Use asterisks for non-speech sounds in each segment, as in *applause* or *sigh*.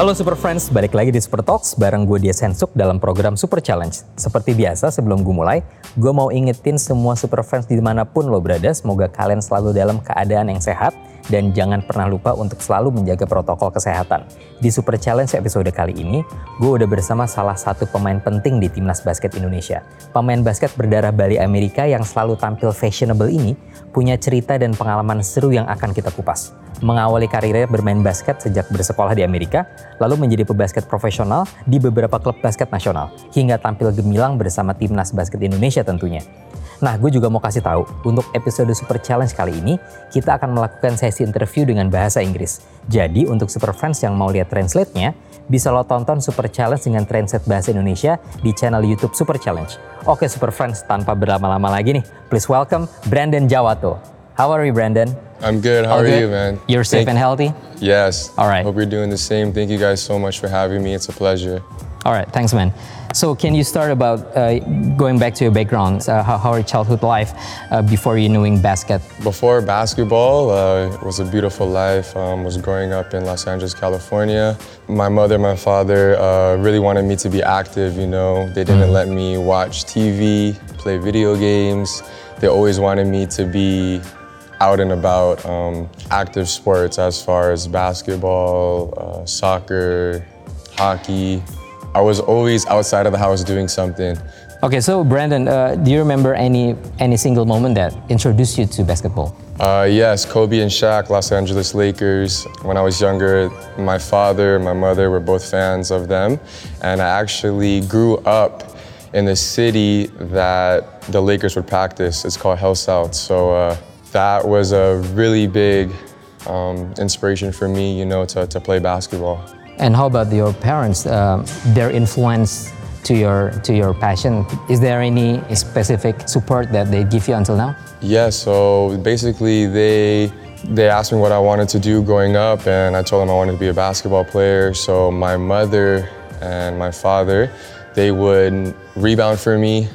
Halo Super Friends, balik lagi di Super Talks bareng gue Dia Sensuk dalam program Super Challenge. Seperti biasa sebelum gue mulai, gue mau ingetin semua Super Friends di mana pun lo berada, semoga kalian selalu dalam keadaan yang sehat dan jangan pernah lupa untuk selalu menjaga protokol kesehatan. Di Super Challenge episode kali ini, gue udah bersama salah satu pemain penting di Timnas Basket Indonesia. Pemain basket berdarah Bali Amerika yang selalu tampil fashionable ini punya cerita dan pengalaman seru yang akan kita kupas mengawali karirnya bermain basket sejak bersekolah di Amerika, lalu menjadi pebasket profesional di beberapa klub basket nasional, hingga tampil gemilang bersama timnas basket Indonesia tentunya. Nah, gue juga mau kasih tahu, untuk episode Super Challenge kali ini, kita akan melakukan sesi interview dengan bahasa Inggris. Jadi, untuk super fans yang mau lihat translate-nya, bisa lo tonton Super Challenge dengan translate bahasa Indonesia di channel YouTube Super Challenge. Oke, super friends, tanpa berlama-lama lagi nih, please welcome Brandon Jawato. How are you, Brandon? I'm good. How All are good? you, man? You're safe Thank- and healthy? Yes. All right. Hope you're doing the same. Thank you guys so much for having me. It's a pleasure. All right, thanks, man. So, can you start about uh, going back to your background? Uh, how, how your childhood life uh, before you knowing basket? Before basketball, uh, it was a beautiful life. Um, was growing up in Los Angeles, California. My mother, my father uh, really wanted me to be active. You know, they didn't let me watch TV, play video games. They always wanted me to be out and about, um, active sports as far as basketball, uh, soccer, hockey. I was always outside of the house doing something. Okay, so Brandon, uh, do you remember any any single moment that introduced you to basketball? Uh, yes, Kobe and Shaq, Los Angeles Lakers. When I was younger, my father, and my mother were both fans of them. And I actually grew up in the city that the Lakers would practice. It's called Hell South. So uh, that was a really big um, inspiration for me, you know, to, to play basketball. And how about your parents? Um, their influence to your to your passion? Is there any specific support that they give you until now? Yeah, so basically they they asked me what I wanted to do growing up and I told them I wanted to be a basketball player. So my mother and my father, they would rebound for me.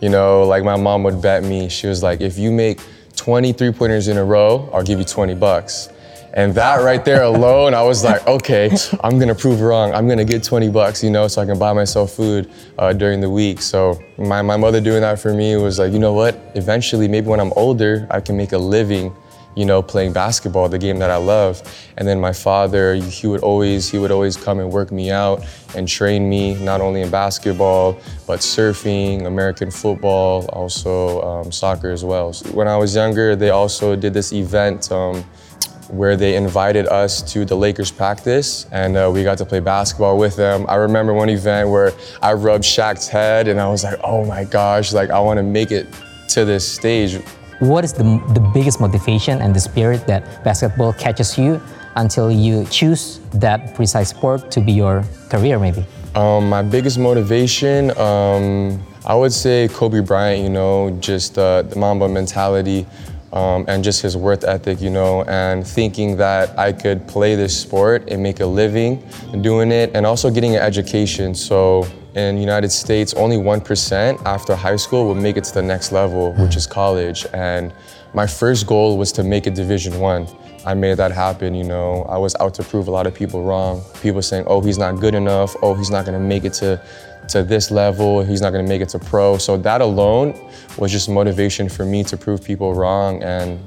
You know, like my mom would bet me. She was like, if you make 20 three-pointers in a row, I'll give you 20 bucks. And that right there alone, I was like, okay, I'm gonna prove wrong. I'm gonna get 20 bucks, you know, so I can buy myself food uh, during the week. So my, my mother doing that for me was like, you know what? Eventually, maybe when I'm older, I can make a living, you know, playing basketball, the game that I love. And then my father, he would always, he would always come and work me out and train me, not only in basketball, but surfing, American football, also um, soccer as well. So when I was younger, they also did this event. Um, where they invited us to the Lakers practice and uh, we got to play basketball with them. I remember one event where I rubbed Shaq's head and I was like, oh my gosh, like I want to make it to this stage. What is the, the biggest motivation and the spirit that basketball catches you until you choose that precise sport to be your career, maybe? Um, my biggest motivation, um, I would say Kobe Bryant, you know, just uh, the Mamba mentality um, and just his worth ethic, you know, and thinking that I could play this sport and make a living doing it and also getting an education. So in the United States, only 1% after high school will make it to the next level, which is college. And my first goal was to make it Division One. I made that happen, you know. I was out to prove a lot of people wrong. People saying, oh, he's not good enough. Oh, he's not gonna make it to, to this level. He's not gonna make it to pro. So that alone was just motivation for me to prove people wrong and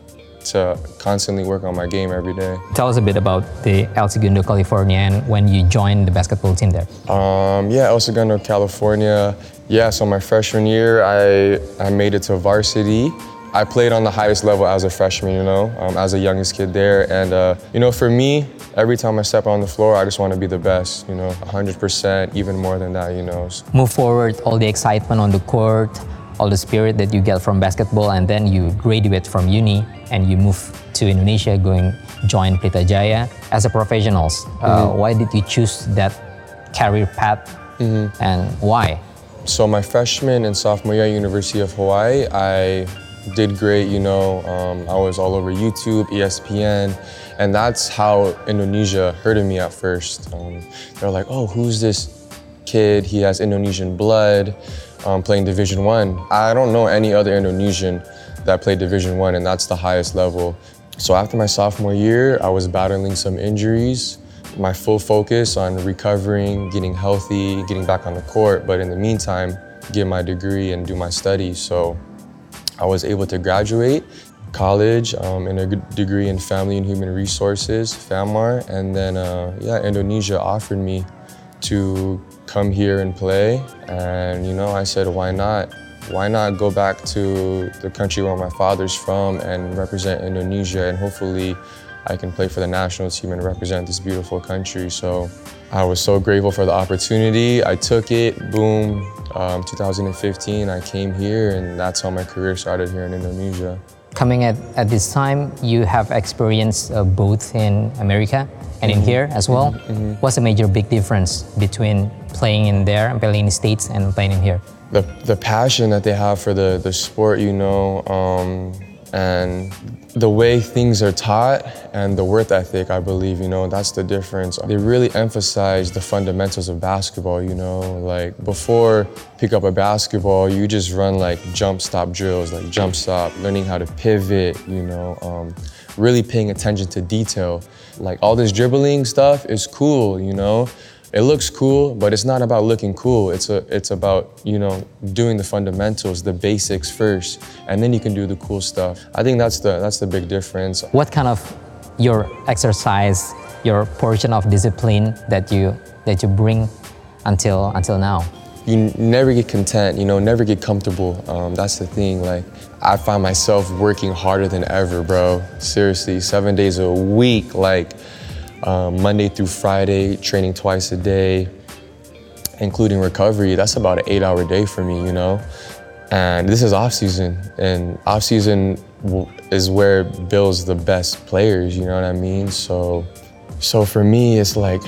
to constantly work on my game every day. Tell us a bit about the El Segundo, California, and when you joined the basketball team there. Um, yeah, El Segundo, California. Yeah, so my freshman year, I, I made it to varsity. I played on the highest level as a freshman, you know, um, as the youngest kid there. And, uh, you know, for me, every time I step on the floor, I just want to be the best, you know, 100%, even more than that, you know. Move forward, all the excitement on the court, all the spirit that you get from basketball, and then you graduate from uni and you move to Indonesia, going join Pelita Jaya as a professionals. Uh, why did you choose that career path, and why? So my freshman and sophomore year at University of Hawaii, I did great. You know, um, I was all over YouTube, ESPN, and that's how Indonesia heard of me at first. Um, they're like, "Oh, who's this kid? He has Indonesian blood, um, playing Division One." I. don't know any other Indonesian that played Division One, and that's the highest level. So after my sophomore year, I was battling some injuries. my full focus on recovering, getting healthy, getting back on the court. But in the meantime, get my degree and do my studies. So I was able to graduate college um, in a degree in family and human resources, FAMAR, and then uh, yeah, Indonesia offered me to come here and play, and you know I said why not? Why not go back to the country where my father's from and represent Indonesia and hopefully I can play for the national team and represent this beautiful country. So I was so grateful for the opportunity. I took it, boom, um, 2015, I came here and that's how my career started here in Indonesia. Coming at, at this time, you have experience uh, both in America and in mm-hmm. here as well. Mm-hmm, mm-hmm. What's the major big difference between playing in there and playing in the States and playing in here? The, the passion that they have for the, the sport, you know, um, and the way things are taught and the work ethic, I believe, you know, that's the difference. They really emphasize the fundamentals of basketball, you know, like before pick up a basketball, you just run like jump stop drills, like jump stop, learning how to pivot, you know, um, really paying attention to detail. Like all this dribbling stuff is cool, you know, it looks cool, but it's not about looking cool. It's a, it's about you know doing the fundamentals, the basics first, and then you can do the cool stuff. I think that's the that's the big difference. What kind of your exercise, your portion of discipline that you that you bring until until now? You never get content, you know, never get comfortable. Um, that's the thing. Like I find myself working harder than ever, bro. Seriously, seven days a week, like um, Monday through Friday, training twice a day, including recovery. That's about an eight hour day for me, you know? And this is off season, and off season is where builds the best players, you know what I mean? So, so for me, it's like.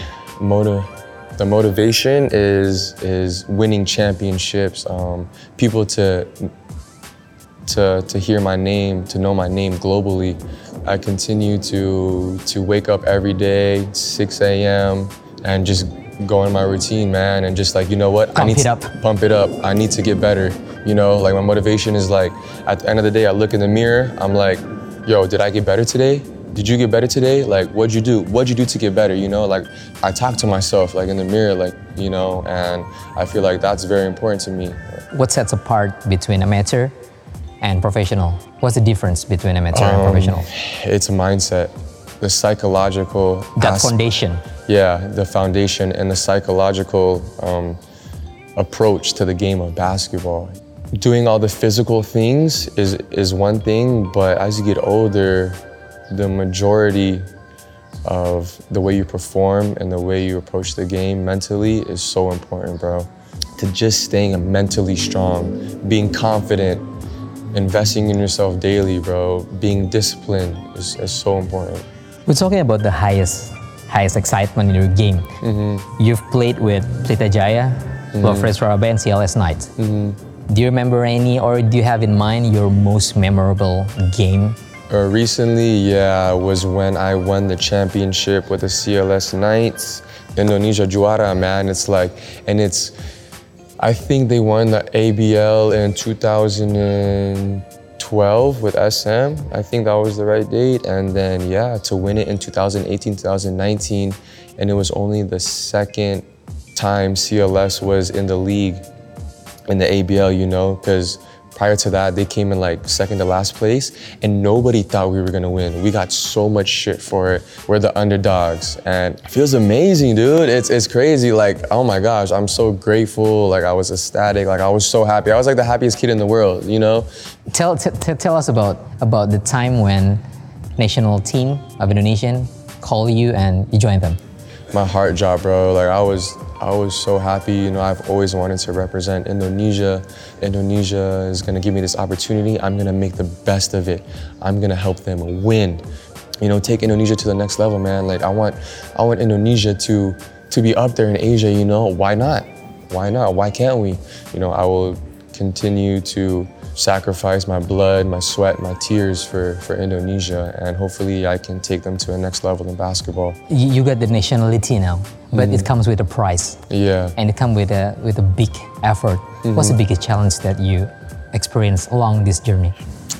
The motivation is is winning championships, um, people to to to hear my name, to know my name globally. I continue to to wake up every day, 6 a.m. and just go in my routine, man, and just like you know what, pump I need it to up. pump it up. I need to get better. You know, like my motivation is like at the end of the day, I look in the mirror, I'm like, yo, did I get better today? Did you get better today? Like, what'd you do? What'd you do to get better? You know, like I talk to myself like in the mirror, like you know, and I feel like that's very important to me. What sets apart between amateur and professional? What's the difference between amateur um, and professional? It's a mindset, the psychological. That foundation. Yeah, the foundation and the psychological um, approach to the game of basketball. Doing all the physical things is is one thing, but as you get older, the majority of the way you perform and the way you approach the game mentally is so important, bro. To just staying mentally strong, being confident, investing in yourself daily, bro, being disciplined is, is so important. We're talking about the highest highest excitement in your game. Mm-hmm. You've played with Pelita Jaya, mm-hmm. Surabaya, and CLS Knights. Mm-hmm. Do you remember any, or do you have in mind your most memorable game? Uh, recently, yeah, was when I won the championship with the CLS Knights. Indonesia Juara, man. It's like, and it's I think they won the ABL in 2012 with SM. I think that was the right date. And then, yeah, to win it in 2018, 2019. And it was only the second time CLS was in the league in the ABL, you know, because Prior to that, they came in like second to last place, and nobody thought we were gonna win. We got so much shit for it. We're the underdogs, and it feels amazing, dude. It's it's crazy. Like, oh my gosh, I'm so grateful. Like, I was ecstatic. Like, I was so happy. I was like the happiest kid in the world, you know. Tell t- t- tell us about about the time when national team of Indonesian called you and you joined them. My heart dropped, bro. Like I was I was so happy. You know, I've always wanted to represent Indonesia. Indonesia is gonna give me this opportunity. I'm gonna make the best of it. I'm gonna help them win. You know, take Indonesia to the next level, man. Like I want, I want Indonesia to to be up there in Asia. You know, why not? Why not? Why can't we? You know, I will continue to sacrifice my blood, my sweat, my tears for, for Indonesia, and hopefully I can take them to the next level in basketball. You got the nationality now, but mm-hmm. it comes with a price. Yeah. And it comes with a with a big effort. Mm-hmm. What's the biggest challenge that you experienced along this journey?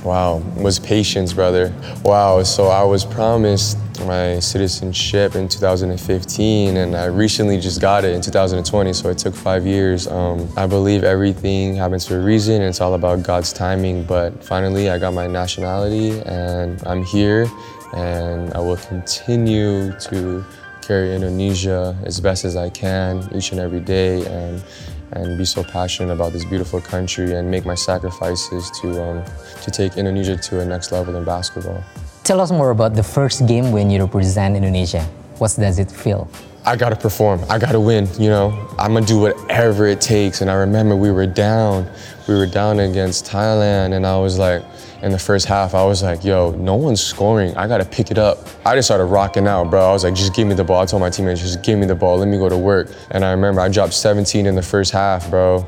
Wow, was patience, brother. Wow, so I was promised my citizenship in 2015 and I recently just got it in 2020, so it took five years. Um, I believe everything happens for a reason and it's all about God's timing, but finally I got my nationality and I'm here and I will continue to carry Indonesia as best as I can each and every day and and be so passionate about this beautiful country and make my sacrifices to, um, to take Indonesia to a next level in basketball. Tell us more about the first game when you represent Indonesia. What does it feel? I gotta perform. I gotta win. You know, I'm gonna do whatever it takes. And I remember we were down. We were down against Thailand, and I was like, in the first half, I was like, yo, no one's scoring. I gotta pick it up. I just started rocking out, bro. I was like, just give me the ball. I told my teammates, just give me the ball. Let me go to work. And I remember I dropped 17 in the first half, bro.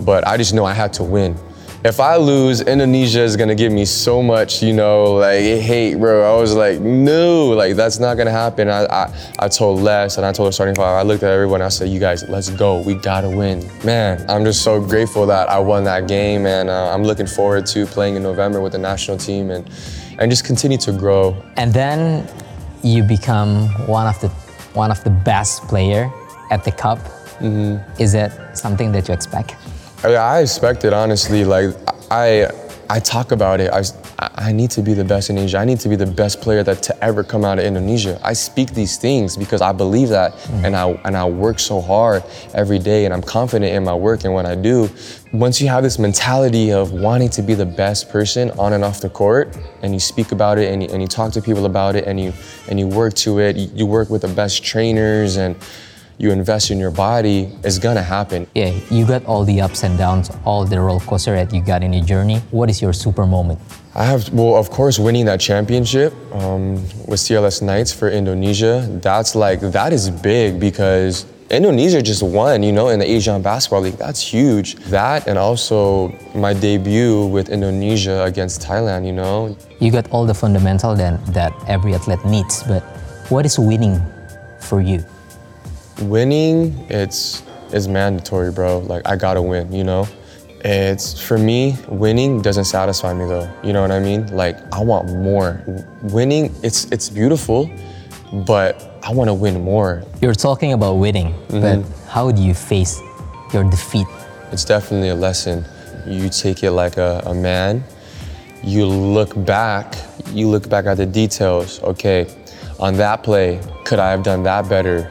But I just know I had to win if I lose, Indonesia is gonna give me so much, you know, like hate, bro. I was like, no, like that's not gonna happen. I, I, I told Les and I told the starting five. I looked at everyone. I said, you guys, let's go. We gotta win, man. I'm just so grateful that I won that game, and uh, I'm looking forward to playing in November with the national team and and just continue to grow. And then you become one of the one of the best player at the cup. Mm-hmm. Is that something that you expect? I expect it honestly. Like I, I talk about it. I, I need to be the best in Asia. I need to be the best player that to ever come out of Indonesia. I speak these things because I believe that, mm. and I and I work so hard every day, and I'm confident in my work and what I do. Once you have this mentality of wanting to be the best person on and off the court, and you speak about it, and you, and you talk to people about it, and you and you work to it, you, you work with the best trainers and you invest in your body, it's gonna happen. Yeah, you got all the ups and downs, all the roller coaster that you got in your journey. What is your super moment? I have, well, of course, winning that championship um, with CLS Knights for Indonesia. That's like, that is big because Indonesia just won, you know, in the Asian Basketball League. That's huge. That and also my debut with Indonesia against Thailand, you know. You got all the fundamental that, that every athlete needs, but what is winning for you? Winning it's is mandatory, bro. Like I gotta win, you know? It's for me, winning doesn't satisfy me though. You know what I mean? Like I want more. Winning, it's it's beautiful, but I want to win more. You're talking about winning, mm-hmm. but how do you face your defeat? It's definitely a lesson. You take it like a, a man. You look back. You look back at the details. Okay, on that play, could I have done that better?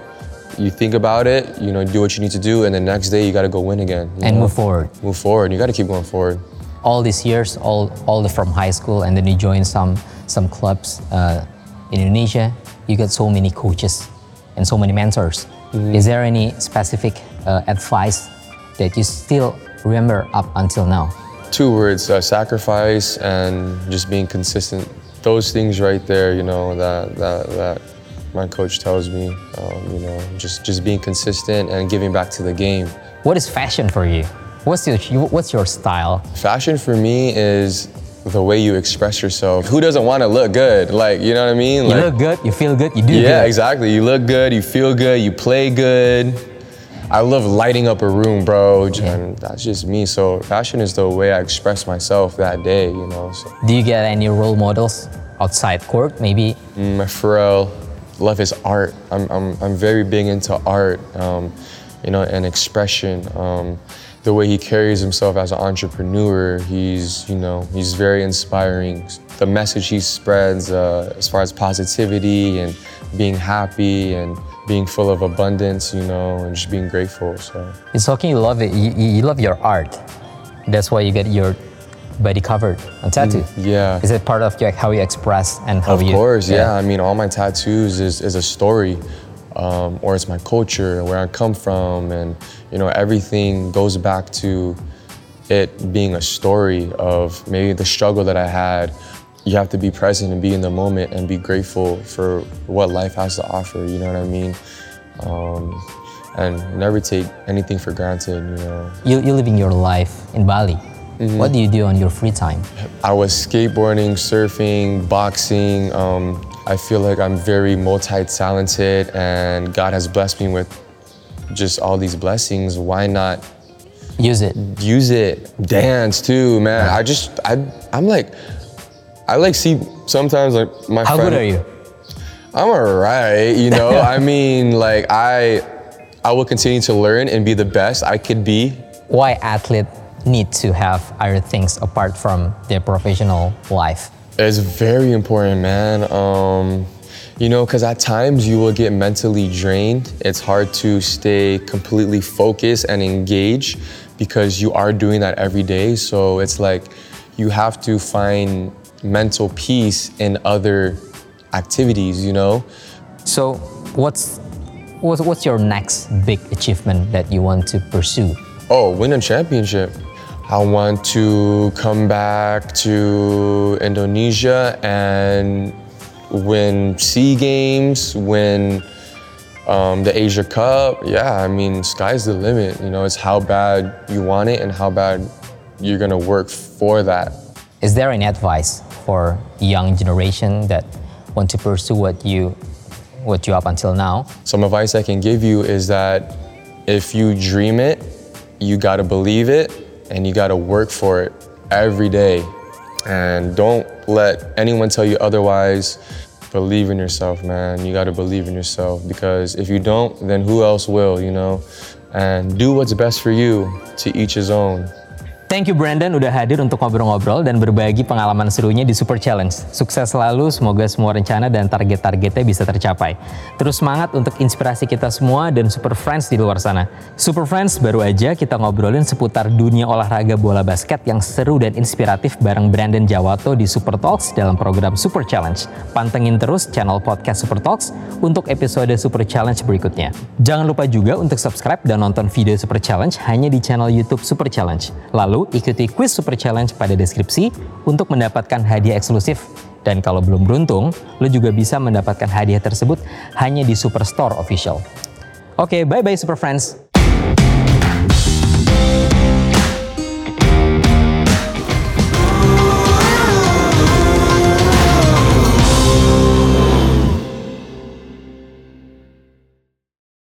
You think about it, you know, do what you need to do, and the next day you got to go win again. And know? move forward. Move forward. You got to keep going forward. All these years, all all the, from high school, and then you join some some clubs uh, in Indonesia. You got so many coaches and so many mentors. Mm-hmm. Is there any specific uh, advice that you still remember up until now? Two words: uh, sacrifice and just being consistent. Those things right there, you know, that that that my coach tells me, um, you know, just just being consistent and giving back to the game. What is fashion for you? What's your what's your style? Fashion for me is the way you express yourself. Who doesn't want to look good? Like, you know what I mean? Like, you look good, you feel good, you do good. yeah, good. exactly. You look good, you feel good, you play good. I love lighting up a room, bro. And that's just me. So fashion is the way I express myself that day, you know. So. Do you get any role models outside court, maybe? Mm, Pharrell, love his art. I'm, I'm, I'm very big into art, um, you know, and expression. Um, the way he carries himself as an entrepreneur, he's, you know, he's very inspiring. The message he spreads uh, as far as positivity and being happy and being full of abundance, you know, and just being grateful. So it's talking you love it. You, you love your art. That's why you get your body covered on tattoo. Mm, yeah. Is it part of your, how you express and how of you? Of course, yeah. yeah. I mean, all my tattoos is, is a story, um, or it's my culture, where I come from, and you know, everything goes back to it being a story of maybe the struggle that I had. You have to be present and be in the moment and be grateful for what life has to offer. You know what I mean? Um, and never take anything for granted. You know. You, you're living your life in Bali. Mm-hmm. What do you do on your free time? I was skateboarding, surfing, boxing. Um, I feel like I'm very multi-talented, and God has blessed me with just all these blessings. Why not use it? Use it. Dance too, man. I just, I, I'm like, I like see sometimes like my How friend. good are you? I'm alright, you know. *laughs* I mean, like I, I will continue to learn and be the best I could be. Why athlete need to have other things apart from their professional life? It's very important, man. Um, you know, because at times you will get mentally drained. It's hard to stay completely focused and engaged because you are doing that every day. So it's like you have to find mental peace in other activities, you know? So, what's what's, what's your next big achievement that you want to pursue? Oh, win a championship. I want to come back to Indonesia and win SEA Games, win um, the Asia Cup. Yeah, I mean, sky's the limit. You know, it's how bad you want it and how bad you're gonna work for that. Is there any advice for young generation that want to pursue what you what you up until now? Some advice I can give you is that if you dream it, you gotta believe it and you gotta work for it every day. And don't let anyone tell you otherwise. Believe in yourself, man. You gotta believe in yourself because if you don't, then who else will, you know? And do what's best for you, to each his own. Thank you Brandon udah hadir untuk ngobrol-ngobrol dan berbagi pengalaman serunya di Super Challenge. Sukses selalu, semoga semua rencana dan target-targetnya bisa tercapai. Terus semangat untuk inspirasi kita semua dan Super Friends di luar sana. Super Friends baru aja kita ngobrolin seputar dunia olahraga bola basket yang seru dan inspiratif bareng Brandon Jawato di Super Talks dalam program Super Challenge. Pantengin terus channel podcast Super Talks untuk episode Super Challenge berikutnya. Jangan lupa juga untuk subscribe dan nonton video Super Challenge hanya di channel YouTube Super Challenge. Lalu ikuti quiz super challenge pada deskripsi untuk mendapatkan hadiah eksklusif. Dan kalau belum beruntung, lo juga bisa mendapatkan hadiah tersebut hanya di Superstore Official. Oke, okay, bye-bye Super Friends!